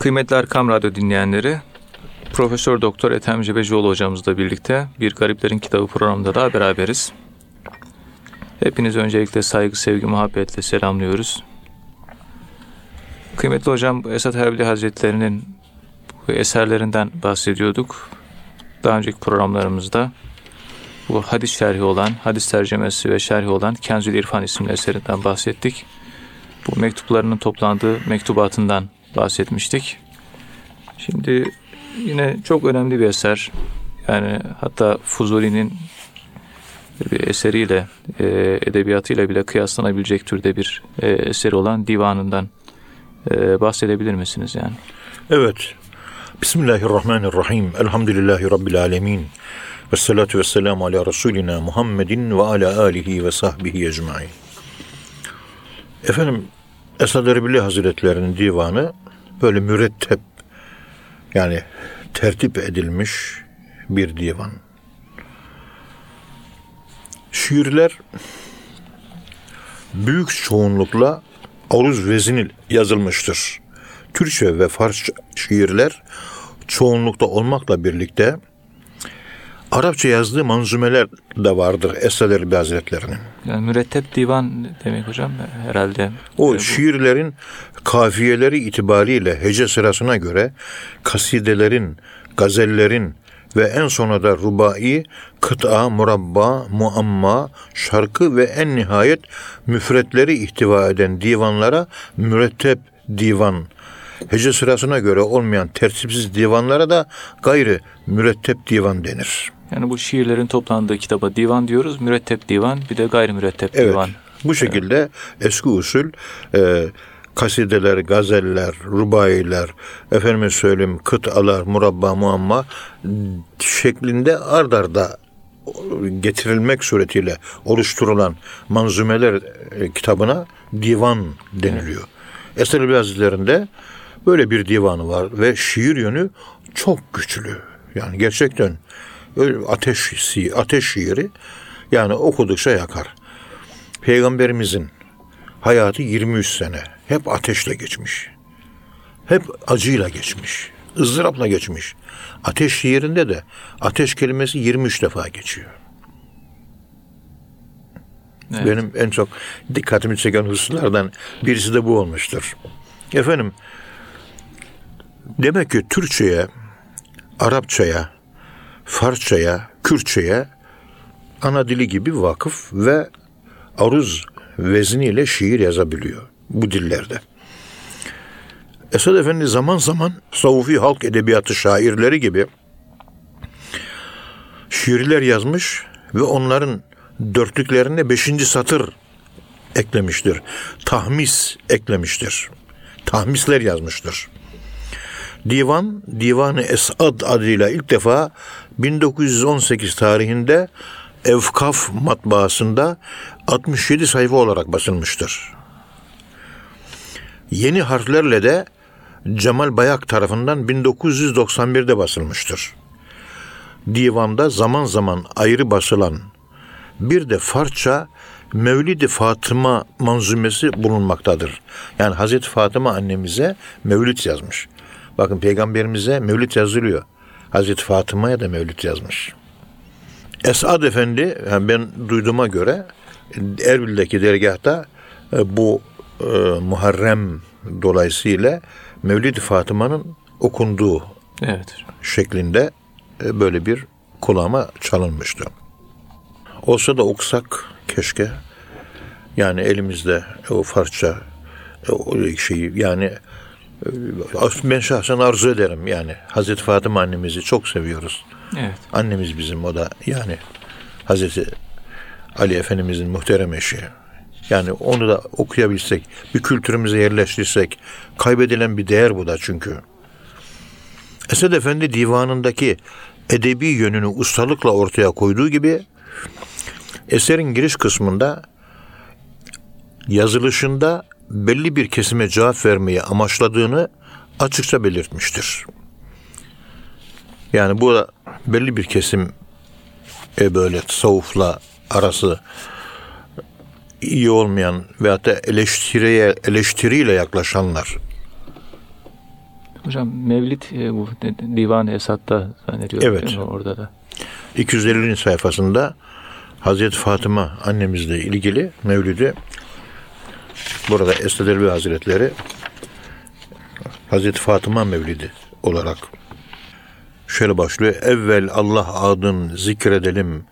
Kıymetli Erkam Radyo dinleyenleri, Profesör Doktor Ethem Cebecioğlu hocamızla birlikte Bir Gariplerin Kitabı programında da beraberiz. Hepiniz öncelikle saygı, sevgi, muhabbetle selamlıyoruz. Kıymetli hocam Esat Erbil Hazretleri'nin eserlerinden bahsediyorduk. Daha önceki programlarımızda bu hadis şerhi olan, hadis tercemesi ve şerhi olan Kenzül İrfan isimli eserinden bahsettik. Bu mektuplarının toplandığı mektubatından bahsetmiştik. Şimdi yine çok önemli bir eser. Yani hatta Fuzuli'nin bir eseriyle, e, edebiyatıyla bile kıyaslanabilecek türde bir e, eseri olan divanından e, bahsedebilir misiniz yani? Evet. Bismillahirrahmanirrahim. Elhamdülillahi Rabbil alemin. Ve salatu ve selamu ala Resulina Muhammedin ve ala alihi ve sahbihi ecmain. Efendim Esad Erbil Hazretleri'nin divanı böyle mürettep yani tertip edilmiş bir divan. Şiirler büyük çoğunlukla aruz vezinil yazılmıştır. Türkçe ve Farsça şiirler çoğunlukta olmakla birlikte Arapça yazdığı manzumeler de vardır Esad Erbil Hazretleri'nin. Yani mürettep divan demek hocam herhalde. O şiirlerin kafiyeleri itibariyle hece sırasına göre kasidelerin, gazellerin ve en sona da rubai, kıta, murabba, muamma, şarkı ve en nihayet müfretleri ihtiva eden divanlara mürettep divan, hece sırasına göre olmayan tertipsiz divanlara da gayrı mürettep divan denir. Yani bu şiirlerin toplandığı kitaba divan diyoruz. Mürettep divan bir de gayrimürettep Evet. divan. Bu şekilde eski usul e, kasideler, gazeller, rubailer, efendime söyleyeyim kıtalar, murabba, muamma şeklinde ard arda getirilmek suretiyle oluşturulan manzumeler e, kitabına divan deniliyor. Eser Hazretleri'nde böyle bir divanı var ve şiir yönü çok güçlü. Yani gerçekten öyle ateş, ateş şiiri yani okudukça yakar. Peygamberimizin hayatı 23 sene. Hep ateşle geçmiş. Hep acıyla geçmiş. ızdırapla geçmiş. Ateş şiirinde de ateş kelimesi 23 defa geçiyor. Evet. Benim en çok dikkatimi çeken hususlardan birisi de bu olmuştur. Efendim, demek ki Türkçe'ye, Arapça'ya, Farsça'ya, Kürtçe'ye ana dili gibi vakıf ve aruz vezniyle şiir yazabiliyor bu dillerde. Esad Efendi zaman zaman Savufi halk edebiyatı şairleri gibi şiirler yazmış ve onların dörtlüklerine beşinci satır eklemiştir. Tahmis eklemiştir. Tahmisler yazmıştır. Divan, Divanı Esad adıyla ilk defa 1918 tarihinde Evkaf matbaasında 67 sayfa olarak basılmıştır. Yeni harflerle de Cemal Bayak tarafından 1991'de basılmıştır. Divanda zaman zaman ayrı basılan bir de Farsça Mevlid-i Fatıma manzumesi bulunmaktadır. Yani Hazreti Fatıma annemize Mevlid yazmış. Bakın peygamberimize Mevlid yazılıyor. Hazreti Fatıma'ya da Mevlid yazmış. Esad Efendi yani ben duyduğuma göre Erbil'deki dergahta e, bu e, Muharrem dolayısıyla Mevlid-i Fatıma'nın okunduğu Evet. şeklinde e, böyle bir kulağıma çalınmıştı. Olsa da okusak keşke. Yani elimizde o Farsça e, o şeyi yani ben şahsen arzu ederim yani Hazreti Fatıma annemizi çok seviyoruz. Evet. Annemiz bizim o da yani Hazreti Ali Efendimizin muhterem eşi. Yani onu da okuyabilsek, bir kültürümüze yerleştirsek, kaybedilen bir değer bu da çünkü. Esed Efendi divanındaki edebi yönünü ustalıkla ortaya koyduğu gibi eserin giriş kısmında yazılışında belli bir kesime cevap vermeyi amaçladığını açıkça belirtmiştir. Yani bu da belli bir kesim e, böyle tasavvufla arası iyi olmayan veyahut da eleştiriye, eleştiriyle yaklaşanlar Hocam Mevlid e, bu Divan-ı Esad'da zannediyorum. Evet. Orada da. 250. sayfasında Hazreti Fatıma annemizle ilgili Mevlid'i burada Esad Erbil Hazretleri Hazreti Fatıma Mevlidi olarak şöyle başlıyor. Evvel Allah adın zikredelim.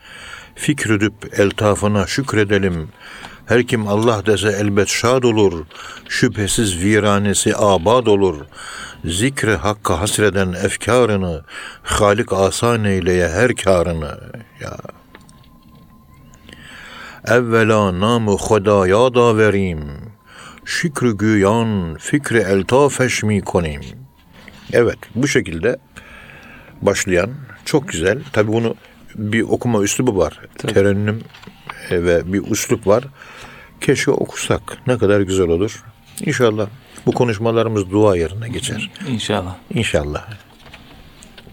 Fikredüp eltafına şükredelim. Her kim Allah dese elbet şad olur. Şüphesiz viranesi abad olur. Zikre hakka hasreden efkarını, Halik asan eyleye her karını. Ya. Evvela namı Hodaya da vereyim. Şükrü güyan, fikri eltafeş mi konayım. Evet, bu şekilde başlayan çok güzel. Tabi bunu bir okuma üslubu var. Tabii. Terennüm e, ve bir üslup var. Keşke okusak. Ne kadar güzel olur. İnşallah bu konuşmalarımız dua yerine geçer. İnşallah. İnşallah.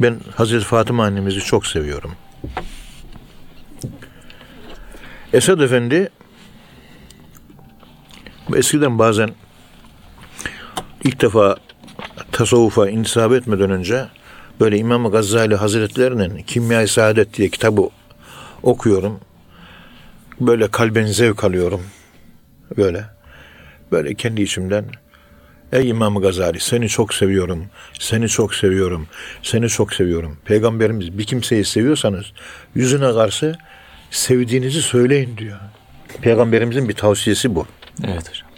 Ben Hazreti Fatıma annemizi çok seviyorum. Esad Efendi eskiden bazen ilk defa tasavvufa intisap etmeden önce böyle İmam Gazali Hazretlerinin Kimya-i Saadet diye kitabı okuyorum. Böyle kalben zevk alıyorum. Böyle. Böyle kendi içimden Ey İmam Gazali seni çok seviyorum. Seni çok seviyorum. Seni çok seviyorum. Peygamberimiz bir kimseyi seviyorsanız yüzüne karşı sevdiğinizi söyleyin diyor. Peygamberimizin bir tavsiyesi bu. Evet hocam.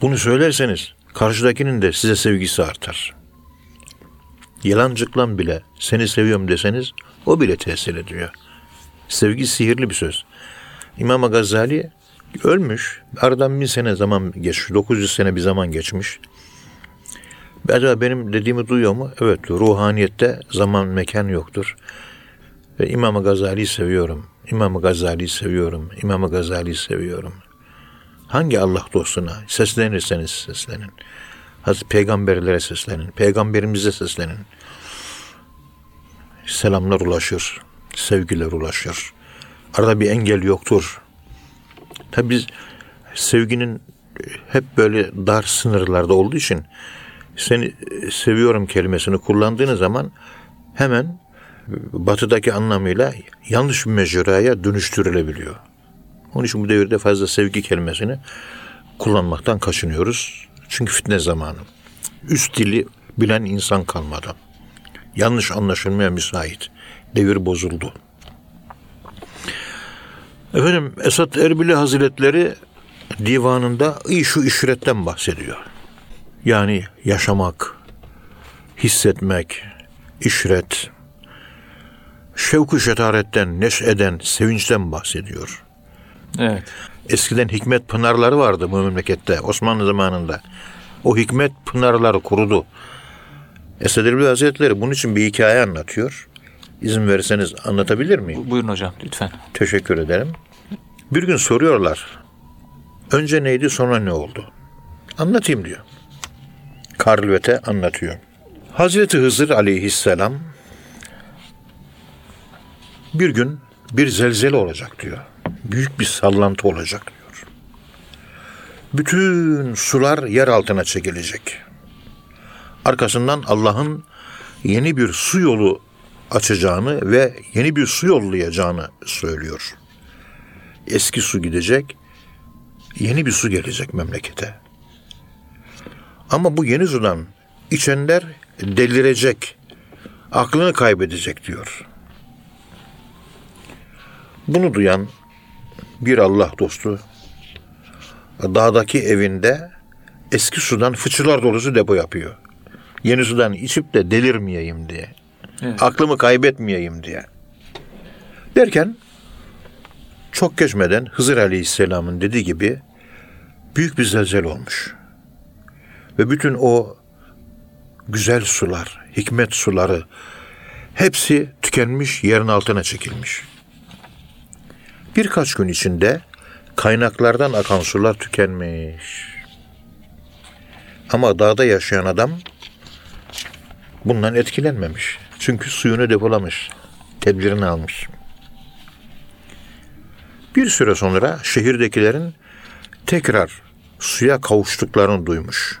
Bunu söylerseniz karşıdakinin de size sevgisi artar. Yalancıklan bile seni seviyorum deseniz o bile tesir ediyor. Sevgi sihirli bir söz. İmam Gazali ölmüş. Aradan bin sene zaman geçmiş. 900 sene bir zaman geçmiş. Acaba benim dediğimi duyuyor mu? Evet. Ruhaniyette zaman mekan yoktur. Ve İmam Gazali'yi seviyorum. İmam Gazali'yi seviyorum. İmam Gazali'yi seviyorum. Hangi Allah dostuna seslenirseniz seslenin. Hazreti peygamberlere seslenin. Peygamberimize seslenin. Selamlar ulaşır. Sevgiler ulaşır. Arada bir engel yoktur. Tabi biz sevginin hep böyle dar sınırlarda olduğu için seni seviyorum kelimesini kullandığınız zaman hemen batıdaki anlamıyla yanlış bir mecraya dönüştürülebiliyor. Onun için bu devirde fazla sevgi kelimesini kullanmaktan kaçınıyoruz. Çünkü fitne zamanı. Üst dili bilen insan kalmadı. Yanlış anlaşılmaya müsait. Devir bozuldu. Efendim Esat Erbili Hazretleri divanında şu işretten bahsediyor. Yani yaşamak, hissetmek, işret, şevku şetaretten, neşeden, sevinçten bahsediyor. Evet. Eskiden hikmet pınarları vardı bu memlekette Osmanlı zamanında. O hikmet pınarları kurudu. Esad Erbil Hazretleri bunun için bir hikaye anlatıyor. İzin verirseniz anlatabilir miyim? Bu- Buyurun hocam lütfen. Teşekkür ederim. Bir gün soruyorlar. Önce neydi sonra ne oldu? Anlatayım diyor. Karlvete anlatıyor. Hazreti Hızır aleyhisselam bir gün bir zelzele olacak diyor. Büyük bir sallantı olacak diyor. Bütün sular yer altına çekilecek. Arkasından Allah'ın yeni bir su yolu açacağını ve yeni bir su yollayacağını söylüyor. Eski su gidecek, yeni bir su gelecek memlekete. Ama bu yeni sudan içenler delirecek, aklını kaybedecek diyor. Bunu duyan bir Allah dostu dağdaki evinde eski sudan fıçılar dolusu depo yapıyor. Yeni sudan içip de delirmeyeyim diye. Evet. Aklımı kaybetmeyeyim diye. Derken çok geçmeden Hızır Aleyhisselam'ın dediği gibi büyük bir zelzele olmuş. Ve bütün o güzel sular, hikmet suları hepsi tükenmiş, yerin altına çekilmiş. Birkaç gün içinde kaynaklardan akan sular tükenmiş. Ama dağda yaşayan adam bundan etkilenmemiş. Çünkü suyunu depolamış, tedbirini almış. Bir süre sonra şehirdekilerin tekrar suya kavuştuklarını duymuş.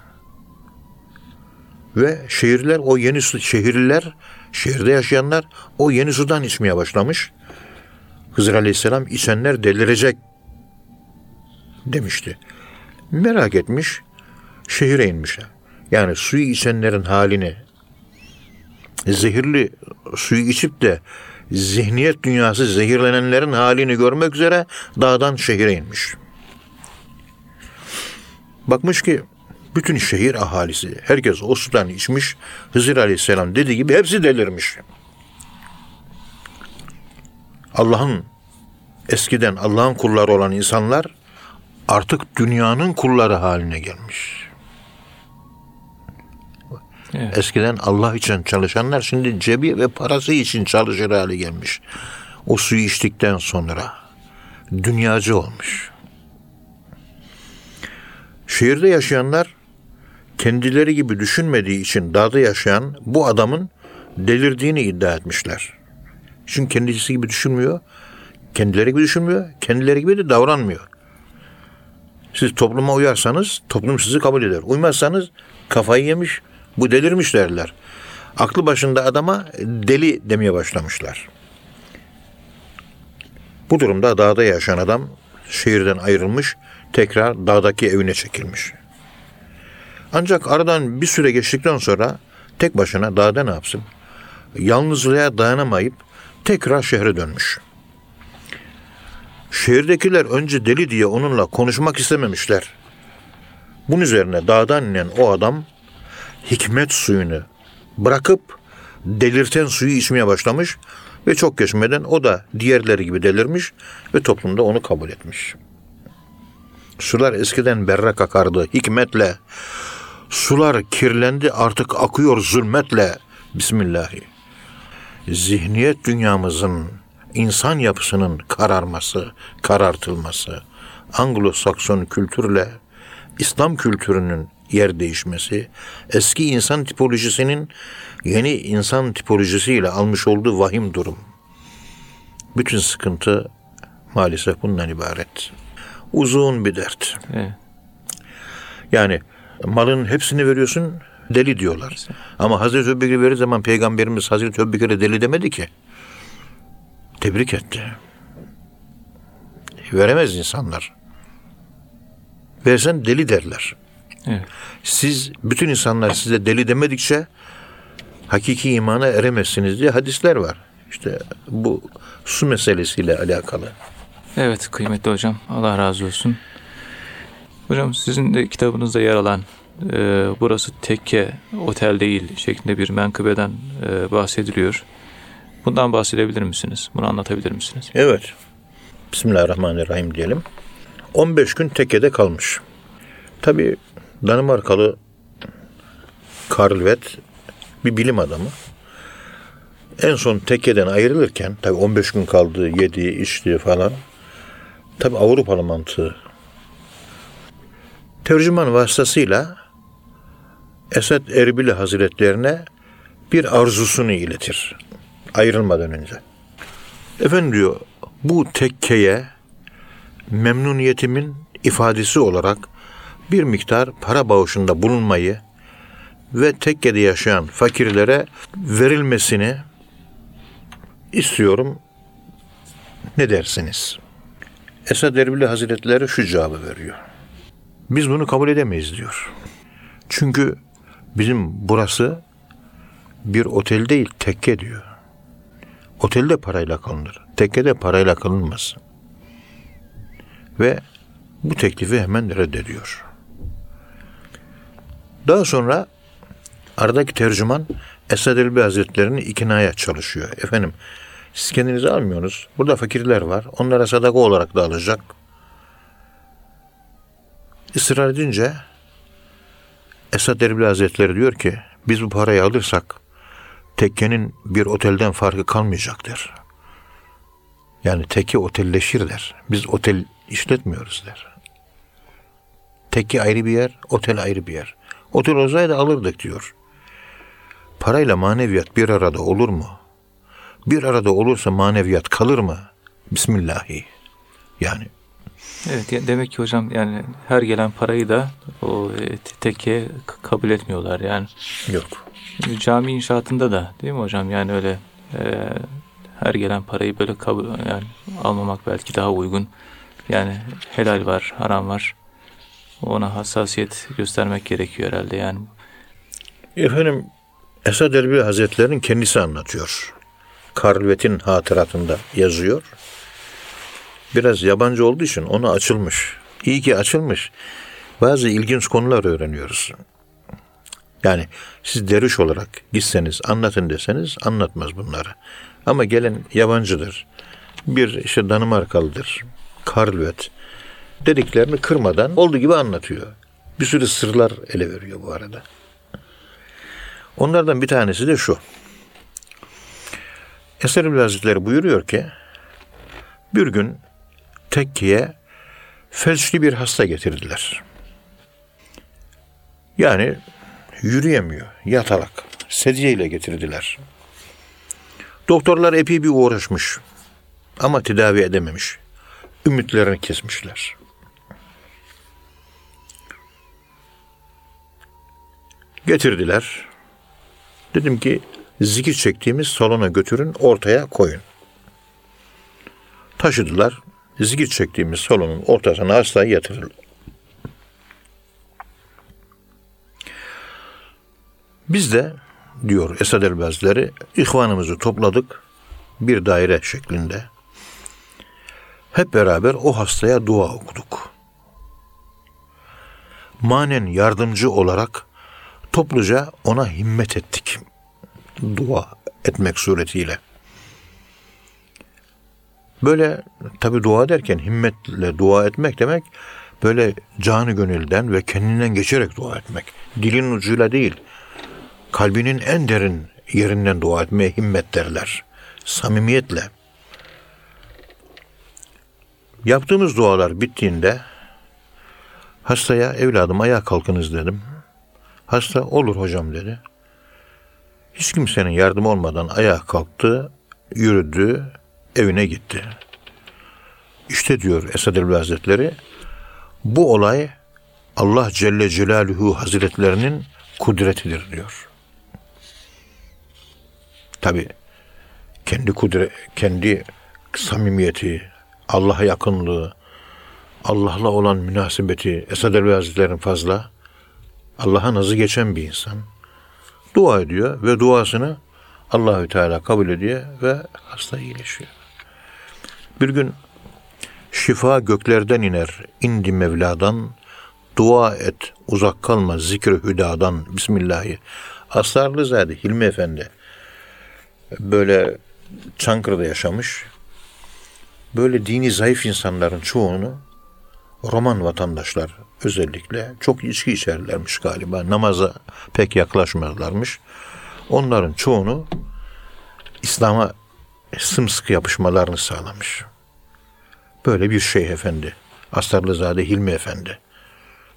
Ve şehirler o yeni su şehirliler şehirde yaşayanlar o yeni sudan içmeye başlamış. Hızır Aleyhisselam içenler delirecek demişti. Merak etmiş şehire inmişler. Yani suyu içenlerin halini zehirli suyu içip de zihniyet dünyası zehirlenenlerin halini görmek üzere dağdan şehire inmiş. Bakmış ki bütün şehir ahalisi, herkes o sudan içmiş. Hızır Aleyhisselam dediği gibi hepsi delirmiş. Allah'ın eskiden Allah'ın kulları olan insanlar artık dünyanın kulları haline gelmiş. Evet. Eskiden Allah için çalışanlar şimdi cebi ve parası için çalışır hale gelmiş. O suyu içtikten sonra dünyacı olmuş. Şehirde yaşayanlar kendileri gibi düşünmediği için dağda yaşayan bu adamın delirdiğini iddia etmişler. Çünkü kendisi gibi düşünmüyor, kendileri gibi düşünmüyor, kendileri gibi de davranmıyor. Siz topluma uyarsanız toplum sizi kabul eder. Uymazsanız kafayı yemiş, bu delirmiş derler. Aklı başında adama deli demeye başlamışlar. Bu durumda dağda yaşayan adam şehirden ayrılmış, tekrar dağdaki evine çekilmiş. Ancak aradan bir süre geçtikten sonra tek başına dağda ne yapsın? Yalnızlığa dayanamayıp tekrar şehre dönmüş. Şehirdekiler önce deli diye onunla konuşmak istememişler. Bunun üzerine dağdan inen o adam hikmet suyunu bırakıp delirten suyu içmeye başlamış ve çok geçmeden o da diğerleri gibi delirmiş ve toplumda onu kabul etmiş. Sular eskiden berrak akardı hikmetle. Sular kirlendi artık akıyor zulmetle. Bismillahi. Zihniyet dünyamızın insan yapısının kararması, karartılması, Anglo-Sakson kültürle İslam kültürünün yer değişmesi, eski insan tipolojisinin yeni insan tipolojisiyle almış olduğu vahim durum. Bütün sıkıntı maalesef bundan ibaret. Uzun bir dert. Evet. Yani malın hepsini veriyorsun deli diyorlar. Ama Hazreti Ebubekir verir zaman Peygamberimiz Hazreti Ebubekir'e deli demedi ki. Tebrik etti. Veremez insanlar. Versen deli derler. Evet. Siz bütün insanlar size deli demedikçe hakiki imana eremezsiniz diye hadisler var. İşte bu su meselesiyle alakalı. Evet kıymetli hocam. Allah razı olsun. Hocam sizin de kitabınızda yer alan e, burası tekke otel değil şeklinde bir menkıbeden e, bahsediliyor. Bundan bahsedebilir misiniz? Bunu anlatabilir misiniz? Evet. Bismillahirrahmanirrahim diyelim. 15 gün tekkede kalmış. Tabi Danimarkalı Karl Vett bir bilim adamı. En son tekkeden ayrılırken tabi 15 gün kaldı, yedi, içti falan. Tabi Avrupalı mantığı. Tercüman vasıtasıyla Esed Erbili Hazretlerine bir arzusunu iletir. Ayrılmadan önce. Efendim diyor bu tekkeye memnuniyetimin ifadesi olarak bir miktar para bağışında bulunmayı ve tekkede yaşayan fakirlere verilmesini istiyorum. Ne dersiniz? Esad Erbili Hazretleri şu cevabı veriyor. Biz bunu kabul edemeyiz diyor. Çünkü bizim burası bir otel değil tekke diyor. Otelde parayla kalınır. Tekkede parayla kalınmaz. Ve bu teklifi hemen reddediyor. Daha sonra aradaki tercüman Esad Elbi Hazretleri'ni iknaya çalışıyor. Efendim siz kendinizi almıyorsunuz. Burada fakirler var. Onlara sadaka olarak da alacak. Israr edince Esad Erbil Hazretleri diyor ki biz bu parayı alırsak tekkenin bir otelden farkı kalmayacaktır. Yani tekke otelleşir der. Biz otel işletmiyoruz der. Tekke ayrı bir yer, otel ayrı bir yer. Otel olsaydı alırdık diyor. Parayla maneviyat bir arada olur mu? Bir arada olursa maneviyat kalır mı? Bismillahi. Yani Evet demek ki hocam yani her gelen parayı da o e, tekke k- kabul etmiyorlar yani. Yok. Cami inşaatında da değil mi hocam? Yani öyle e, her gelen parayı böyle kabul yani almamak belki daha uygun. Yani helal var, haram var. Ona hassasiyet göstermek gerekiyor herhalde yani. Efendim Esad Erbil Hazretleri'nin kendisi anlatıyor. Karlvet'in hatıratında yazıyor. Biraz yabancı olduğu için ona açılmış. İyi ki açılmış. Bazı ilginç konular öğreniyoruz. Yani siz derviş olarak gitseniz anlatın deseniz anlatmaz bunları. Ama gelen yabancıdır. Bir işte Danimarkalıdır. Karlvet. Dediklerini kırmadan olduğu gibi anlatıyor. Bir sürü sırlar ele veriyor bu arada. Onlardan bir tanesi de şu. Eser Hazretleri buyuruyor ki bir gün tekkiye felçli bir hasta getirdiler. Yani yürüyemiyor, yatalak. Sedyeyle getirdiler. Doktorlar epey bir uğraşmış ama tedavi edememiş. Ümitlerini kesmişler. Getirdiler. Dedim ki zikir çektiğimiz salona götürün ortaya koyun. Taşıdılar. Zikir çektiğimiz salonun ortasına hastayı yatırdılar. Biz de diyor Esad Elbazları ihvanımızı topladık bir daire şeklinde. Hep beraber o hastaya dua okuduk. Manen yardımcı olarak topluca ona himmet ettik. Dua etmek suretiyle. Böyle tabi dua derken himmetle dua etmek demek böyle canı gönülden ve kendinden geçerek dua etmek. Dilin ucuyla değil, kalbinin en derin yerinden dua etmeye himmet derler. Samimiyetle. Yaptığımız dualar bittiğinde hastaya evladım ayağa kalkınız dedim. Hasta olur hocam dedi. Hiç kimsenin yardım olmadan ayağa kalktı, yürüdü, evine gitti. İşte diyor Esad Elbi Hazretleri, bu olay Allah Celle Celaluhu Hazretlerinin kudretidir diyor. Tabi kendi kudret, kendi samimiyeti, Allah'a yakınlığı, Allah'la olan münasebeti Esad Elbi Hazretleri'nin fazla. Allah'a nazı geçen bir insan. Dua ediyor ve duasını Allahü Teala kabul ediyor ve hasta iyileşiyor. Bir gün şifa göklerden iner, indi Mevla'dan, dua et, uzak kalma zikr hüdadan, Bismillahi. Aslarlızade Hilmi Efendi böyle Çankırı'da yaşamış. Böyle dini zayıf insanların çoğunu Roman vatandaşlar özellikle çok içki içerlermiş galiba. Namaza pek yaklaşmazlarmış. Onların çoğunu İslam'a sımsıkı yapışmalarını sağlamış. Böyle bir şey efendi. Astarlızade Hilmi Efendi.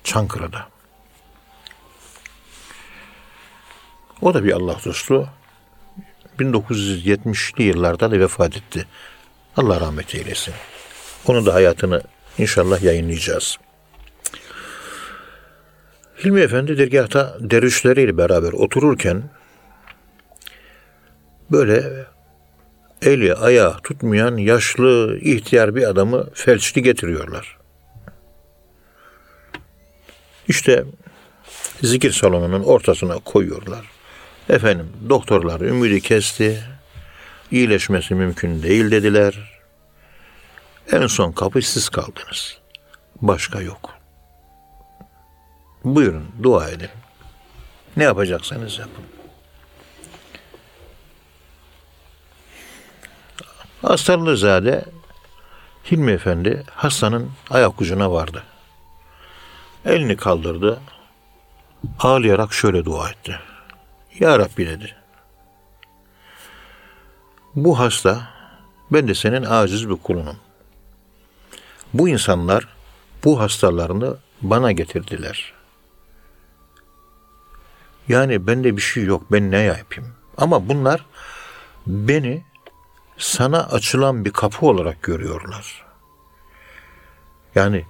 Çankırı'da. O da bir Allah dostu. 1970'li yıllarda da vefat etti. Allah rahmet eylesin. Onun da hayatını inşallah yayınlayacağız. Hilmi Efendi dergahta dervişleriyle beraber otururken böyle eli ayağı tutmayan yaşlı ihtiyar bir adamı felçli getiriyorlar. İşte zikir salonunun ortasına koyuyorlar. Efendim doktorlar ümidi kesti. İyileşmesi mümkün değil dediler. En son kapı siz kaldınız. Başka yok. Buyurun dua edin. Ne yapacaksanız yapın. Astarlızade Hilmi Efendi hastanın ayak ucuna vardı. Elini kaldırdı. Ağlayarak şöyle dua etti. Ya Rabbi dedi. Bu hasta ben de senin aciz bir kulunum. Bu insanlar bu hastalarını bana getirdiler. Yani bende bir şey yok. Ben ne yapayım? Ama bunlar beni sana açılan bir kapı olarak görüyorlar. Yani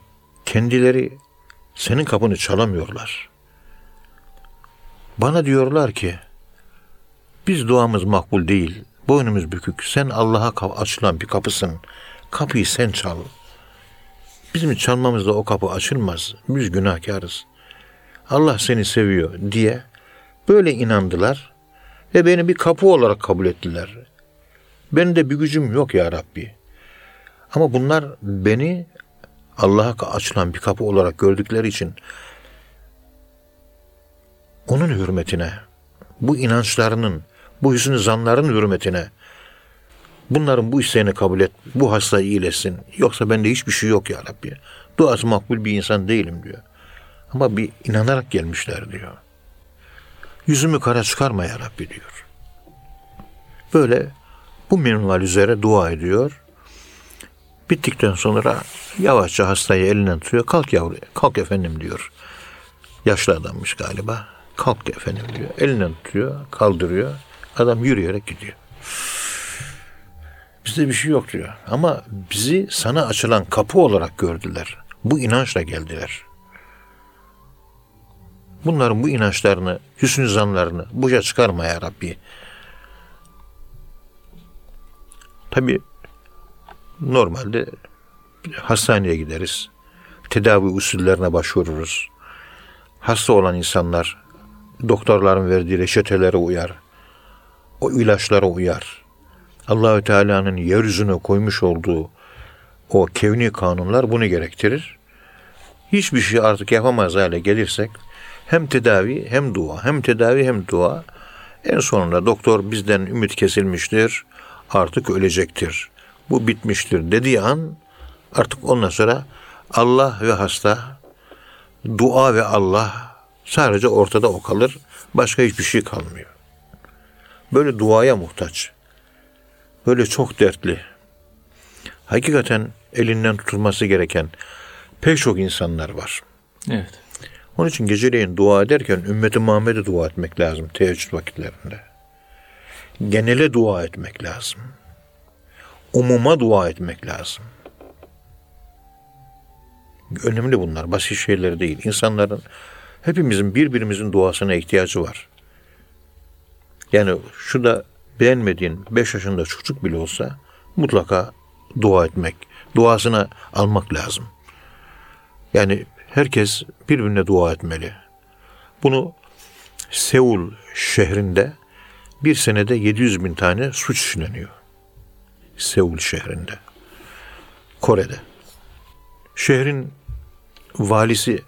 kendileri senin kapını çalamıyorlar. Bana diyorlar ki biz duamız makbul değil. Boynumuz bükük. Sen Allah'a açılan bir kapısın. Kapıyı sen çal. Bizim çalmamızda o kapı açılmaz. Biz günahkarız. Allah seni seviyor diye böyle inandılar ve beni bir kapı olarak kabul ettiler. Benim de bir gücüm yok ya Rabbi. Ama bunlar beni Allah'a açılan bir kapı olarak gördükleri için onun hürmetine, bu inançlarının, bu hüsnü zanların hürmetine bunların bu isteğini kabul et, bu hastayı iyileşsin. Yoksa bende hiçbir şey yok ya Rabbi. Duası makbul bir insan değilim diyor. Ama bir inanarak gelmişler diyor. Yüzümü kara çıkarma ya Rabbi diyor. Böyle bu minval üzere dua ediyor. Bittikten sonra yavaşça hastayı elinden tutuyor. Kalk yavru, kalk efendim diyor. Yaşlı adammış galiba. Kalk efendim diyor. Elinden tutuyor, kaldırıyor. Adam yürüyerek gidiyor. Bizde bir şey yok diyor. Ama bizi sana açılan kapı olarak gördüler. Bu inançla geldiler. Bunların bu inançlarını, hüsnü zanlarını boşa çıkarma ya Rabbi. Tabi normalde hastaneye gideriz. Tedavi usullerine başvururuz. Hasta olan insanlar doktorların verdiği reçetelere uyar. O ilaçlara uyar. Allahü Teala'nın yeryüzüne koymuş olduğu o kevni kanunlar bunu gerektirir. Hiçbir şey artık yapamaz hale gelirsek hem tedavi hem dua, hem tedavi hem dua. En sonunda doktor bizden ümit kesilmiştir, artık ölecektir. Bu bitmiştir dediği an artık ondan sonra Allah ve hasta, dua ve Allah sadece ortada o kalır. Başka hiçbir şey kalmıyor. Böyle duaya muhtaç. Böyle çok dertli. Hakikaten elinden tutulması gereken pek çok insanlar var. Evet. Onun için geceleyin dua ederken ümmeti Muhammed'e dua etmek lazım teheccüd vakitlerinde. Genele dua etmek lazım. Umuma dua etmek lazım. Önemli bunlar, basit şeyler değil. İnsanların, hepimizin birbirimizin duasına ihtiyacı var. Yani şu da beğenmediğin 5 yaşında çocuk bile olsa mutlaka dua etmek, duasına almak lazım. Yani herkes birbirine dua etmeli. Bunu Seul şehrinde bir senede 700 bin tane suç işleniyor. Seul şehrinde. Kore'de. Şehrin valisi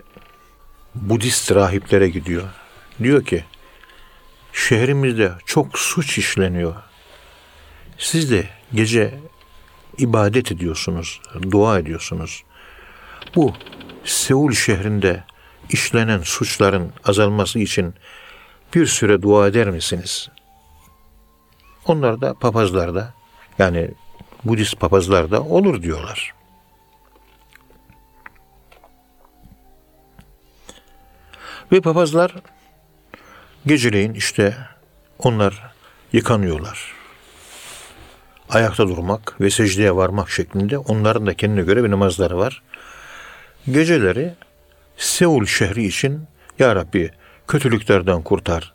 Budist rahiplere gidiyor. Diyor ki şehrimizde çok suç işleniyor. Siz de gece ibadet ediyorsunuz, dua ediyorsunuz. Bu Seul şehrinde işlenen suçların azalması için bir süre dua eder misiniz? Onlar da papazlar da yani Budist papazlar da olur diyorlar. Ve papazlar geceleyin işte onlar yıkanıyorlar. Ayakta durmak ve secdeye varmak şeklinde onların da kendine göre bir namazları var. Geceleri Seul şehri için Ya Rabbi kötülüklerden kurtar,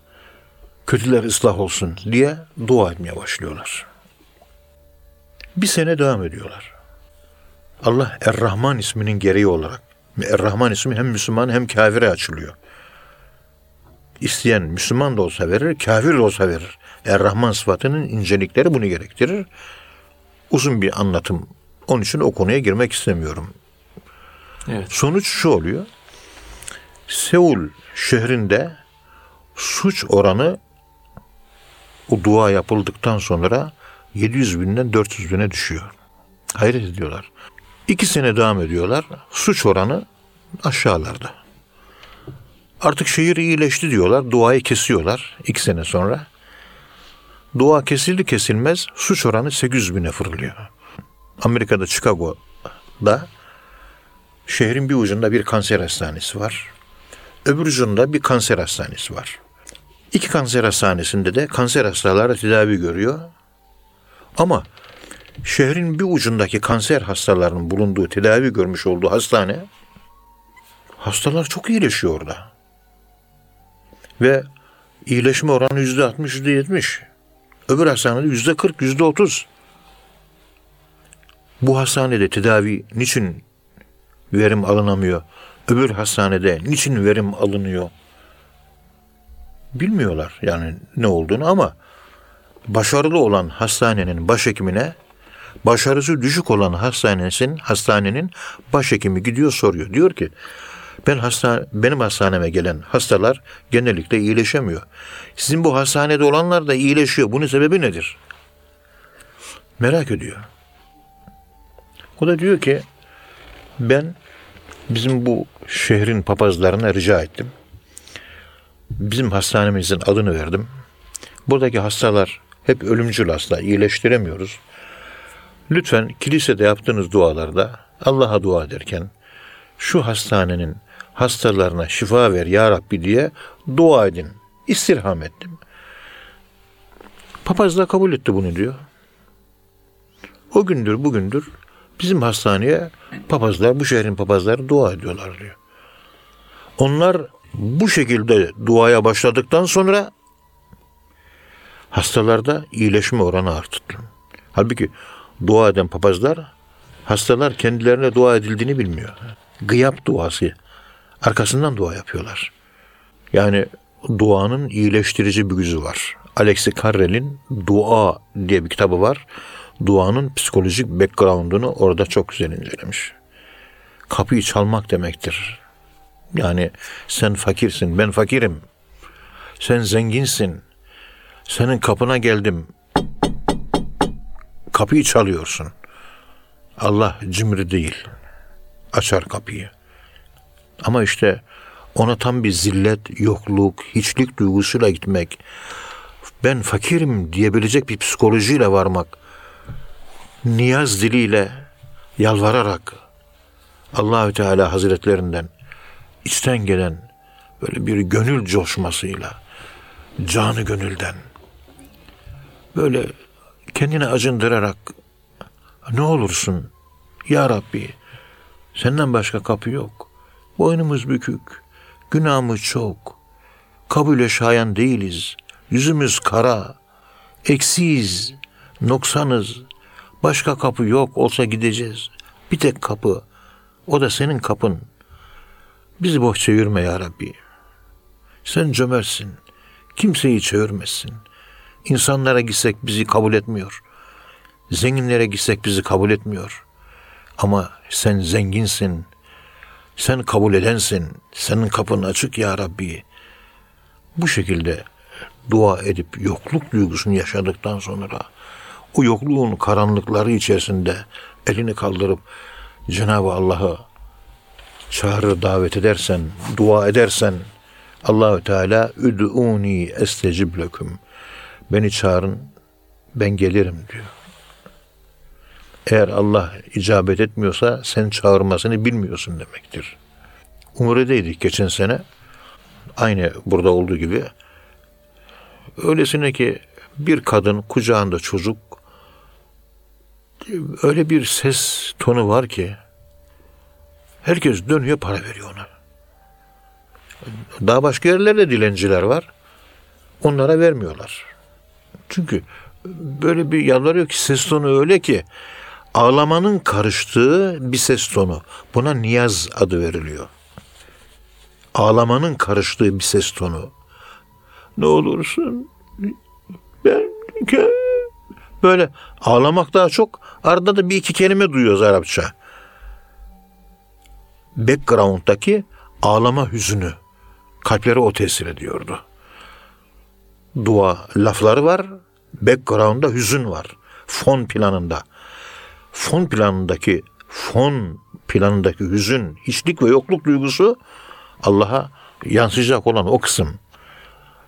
kötüler ıslah olsun diye dua etmeye başlıyorlar. Bir sene devam ediyorlar. Allah Er-Rahman isminin gereği olarak Er-Rahman ismi hem Müslüman hem kafire açılıyor. İsteyen Müslüman da olsa verir, kafir de olsa verir. Er-Rahman sıfatının incelikleri bunu gerektirir. Uzun bir anlatım. Onun için o konuya girmek istemiyorum. Evet. Sonuç şu oluyor. Seul şehrinde suç oranı o dua yapıldıktan sonra 700 binden 400 bine düşüyor. Hayret ediyorlar. İki sene devam ediyorlar. Suç oranı aşağılarda. Artık şehir iyileşti diyorlar. Duayı kesiyorlar iki sene sonra. Dua kesildi kesilmez suç oranı 800 bine fırlıyor. Amerika'da Chicago'da şehrin bir ucunda bir kanser hastanesi var. Öbür ucunda bir kanser hastanesi var. İki kanser hastanesinde de kanser hastaları tedavi görüyor. Ama şehrin bir ucundaki kanser hastalarının bulunduğu, tedavi görmüş olduğu hastane hastalar çok iyileşiyor orada. Ve iyileşme oranı yüzde altmış, yüzde yetmiş. Öbür hastanede yüzde kırk, yüzde otuz. Bu hastanede tedavi niçin verim alınamıyor? Öbür hastanede niçin verim alınıyor? Bilmiyorlar yani ne olduğunu ama başarılı olan hastanenin başhekimine başarısı düşük olan hastanenin hastanenin başhekimi gidiyor soruyor. Diyor ki ben hasta benim hastaneme gelen hastalar genellikle iyileşemiyor. Sizin bu hastanede olanlar da iyileşiyor. Bunun sebebi nedir? Merak ediyor. O da diyor ki ben bizim bu şehrin papazlarına rica ettim. Bizim hastanemizin adını verdim. Buradaki hastalar hep ölümcül hasta, iyileştiremiyoruz. Lütfen kilisede yaptığınız dualarda Allah'a dua ederken şu hastanenin hastalarına şifa ver ya Rabbi diye dua edin. İstirham ettim. Papaz da kabul etti bunu diyor. O gündür bugündür bizim hastaneye papazlar, bu şehrin papazları dua ediyorlar diyor. Onlar bu şekilde duaya başladıktan sonra hastalarda iyileşme oranı arttı. Halbuki dua eden papazlar hastalar kendilerine dua edildiğini bilmiyor. Gıyap duası. Arkasından dua yapıyorlar. Yani duanın iyileştirici bir gücü var. Alexi Carrel'in Dua diye bir kitabı var. Duanın psikolojik background'unu orada çok güzel incelemiş. Kapıyı çalmak demektir. Yani sen fakirsin, ben fakirim. Sen zenginsin. Senin kapına geldim. Kapıyı çalıyorsun. Allah cimri değil. Açar kapıyı. Ama işte ona tam bir zillet, yokluk, hiçlik duygusuyla gitmek, ben fakirim diyebilecek bir psikolojiyle varmak, niyaz diliyle yalvararak Allahü Teala Hazretlerinden içten gelen böyle bir gönül coşmasıyla canı gönülden böyle kendini acındırarak ne olursun ya Rabbi senden başka kapı yok. Boynumuz bükük, günahımız çok. Kabule şayan değiliz. Yüzümüz kara, eksiyiz, noksanız. Başka kapı yok olsa gideceğiz. Bir tek kapı. O da senin kapın. Bizi boş çevirme ya Rabbi. Sen cömertsin. Kimseyi çevirmezsin. İnsanlara gitsek bizi kabul etmiyor. Zenginlere gitsek bizi kabul etmiyor. Ama sen zenginsin. Sen kabul edensin. Senin kapın açık ya Rabbi. Bu şekilde dua edip yokluk duygusunu yaşadıktan sonra o yokluğun karanlıkları içerisinde elini kaldırıp Cenab-ı Allah'ı çağrı davet edersen, dua edersen Allahü Teala üd'uni estecib leküm. Beni çağırın, ben gelirim diyor. Eğer Allah icabet etmiyorsa sen çağırmasını bilmiyorsun demektir. Umre'deydik geçen sene. Aynı burada olduğu gibi. Öylesine ki bir kadın kucağında çocuk öyle bir ses tonu var ki herkes dönüyor para veriyor ona. Daha başka yerlerde dilenciler var. Onlara vermiyorlar. Çünkü böyle bir yalvarıyor ki ses tonu öyle ki ağlamanın karıştığı bir ses tonu. Buna niyaz adı veriliyor. Ağlamanın karıştığı bir ses tonu. Ne olursun ben böyle ağlamak daha çok arada da bir iki kelime duyuyoruz Arapça. Background'daki ağlama hüzünü kalplere o tesir ediyordu. Dua lafları var, background'da hüzün var. Fon planında fon planındaki fon planındaki hüzün, hiçlik ve yokluk duygusu Allah'a yansıyacak olan o kısım.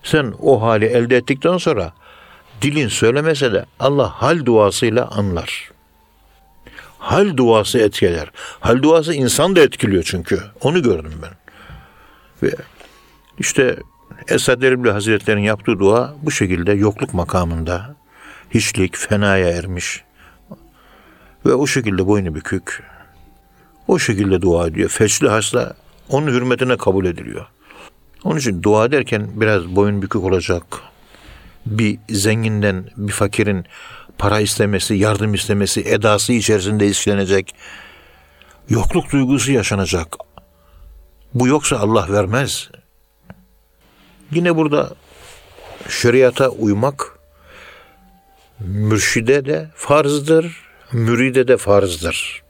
Sen o hali elde ettikten sonra dilin söylemese de Allah hal duasıyla anlar. Hal duası etkiler. Hal duası insan da etkiliyor çünkü. Onu gördüm ben. Ve işte Esad Erbil Hazretleri'nin yaptığı dua bu şekilde yokluk makamında hiçlik, fenaya ermiş, Ve o şekilde boynu bükük. O şekilde dua ediyor. Feçli hasta onun hürmetine kabul ediliyor. Onun için dua ederken biraz boyun bükük olacak. Bir zenginden bir fakirin para istemesi, yardım istemesi edası içerisinde işlenecek. Yokluk duygusu yaşanacak. Bu yoksa Allah vermez. Yine burada şeriata uymak mürşide de farzdır, müride de farzdır.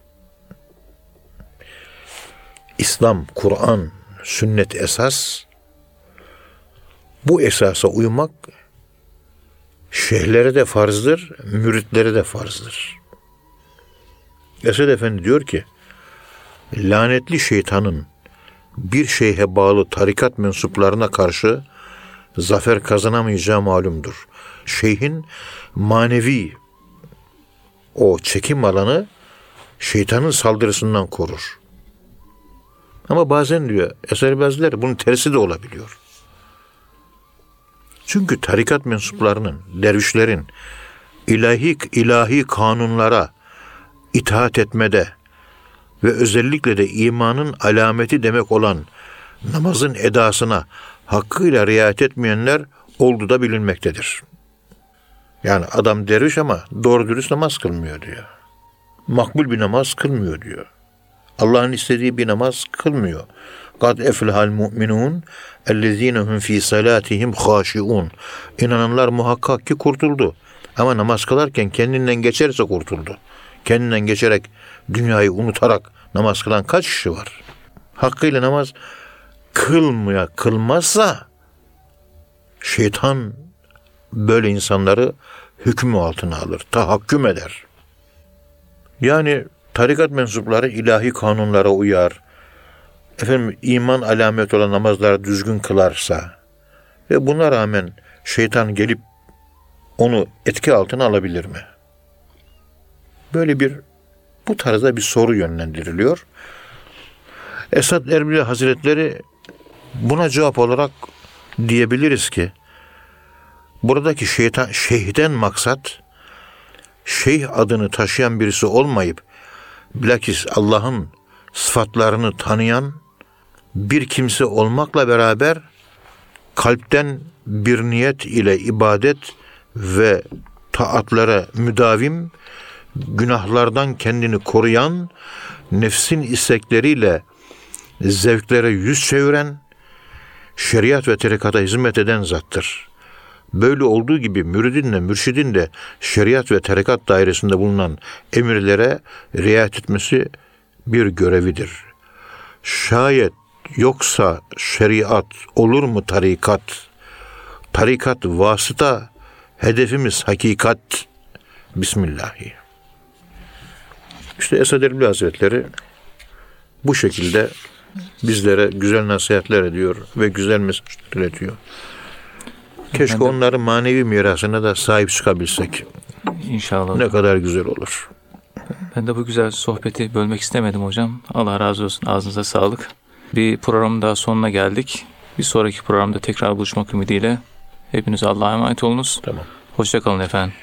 İslam, Kur'an, sünnet esas. Bu esasa uymak şeyhlere de farzdır, müritlere de farzdır. Esed Efendi diyor ki, lanetli şeytanın bir şeyhe bağlı tarikat mensuplarına karşı zafer kazanamayacağı malumdur. Şeyhin manevi o çekim alanı şeytanın saldırısından korur. Ama bazen diyor eser bazıları bunun tersi de olabiliyor. Çünkü tarikat mensuplarının, dervişlerin ilahi ilahi kanunlara itaat etmede ve özellikle de imanın alameti demek olan namazın edasına hakkıyla riayet etmeyenler oldu da bilinmektedir. Yani adam derviş ama doğru dürüst namaz kılmıyor diyor. Makbul bir namaz kılmıyor diyor. Allah'ın istediği bir namaz kılmıyor. Kad eflehal mu'minun ellezinehum fi salatihim haşiun. İnananlar muhakkak ki kurtuldu. Ama namaz kılarken kendinden geçerse kurtuldu. Kendinden geçerek dünyayı unutarak namaz kılan kaç kişi var? Hakkıyla namaz kılmaya kılmazsa şeytan böyle insanları hükmü altına alır, tahakküm eder. Yani tarikat mensupları ilahi kanunlara uyar, efendim iman alamet olan namazları düzgün kılarsa ve buna rağmen şeytan gelip onu etki altına alabilir mi? Böyle bir bu tarzda bir soru yönlendiriliyor. Esad Erbil Hazretleri buna cevap olarak diyebiliriz ki buradaki şeytan, şeyhden maksat şeyh adını taşıyan birisi olmayıp bilakis Allah'ın sıfatlarını tanıyan bir kimse olmakla beraber kalpten bir niyet ile ibadet ve taatlara müdavim, günahlardan kendini koruyan, nefsin istekleriyle zevklere yüz çeviren, şeriat ve tarikata hizmet eden zattır. Böyle olduğu gibi müridin de mürşidin de şeriat ve tarikat dairesinde bulunan emirlere riayet etmesi bir görevidir. Şayet yoksa şeriat olur mu tarikat? Tarikat vasıta, hedefimiz hakikat. Bismillahi. İşte Esad Erbil Hazretleri bu şekilde bizlere güzel nasihatler ediyor ve güzel mesajlar iletiyor. Keşke de- onların manevi mirasına da sahip çıkabilsek. İnşallah. Ne kadar güzel olur. Ben de bu güzel sohbeti bölmek istemedim hocam. Allah razı olsun. Ağzınıza sağlık. Bir programın daha sonuna geldik. Bir sonraki programda tekrar buluşmak ümidiyle. Hepiniz Allah'a emanet olunuz. Tamam. Hoşçakalın efendim.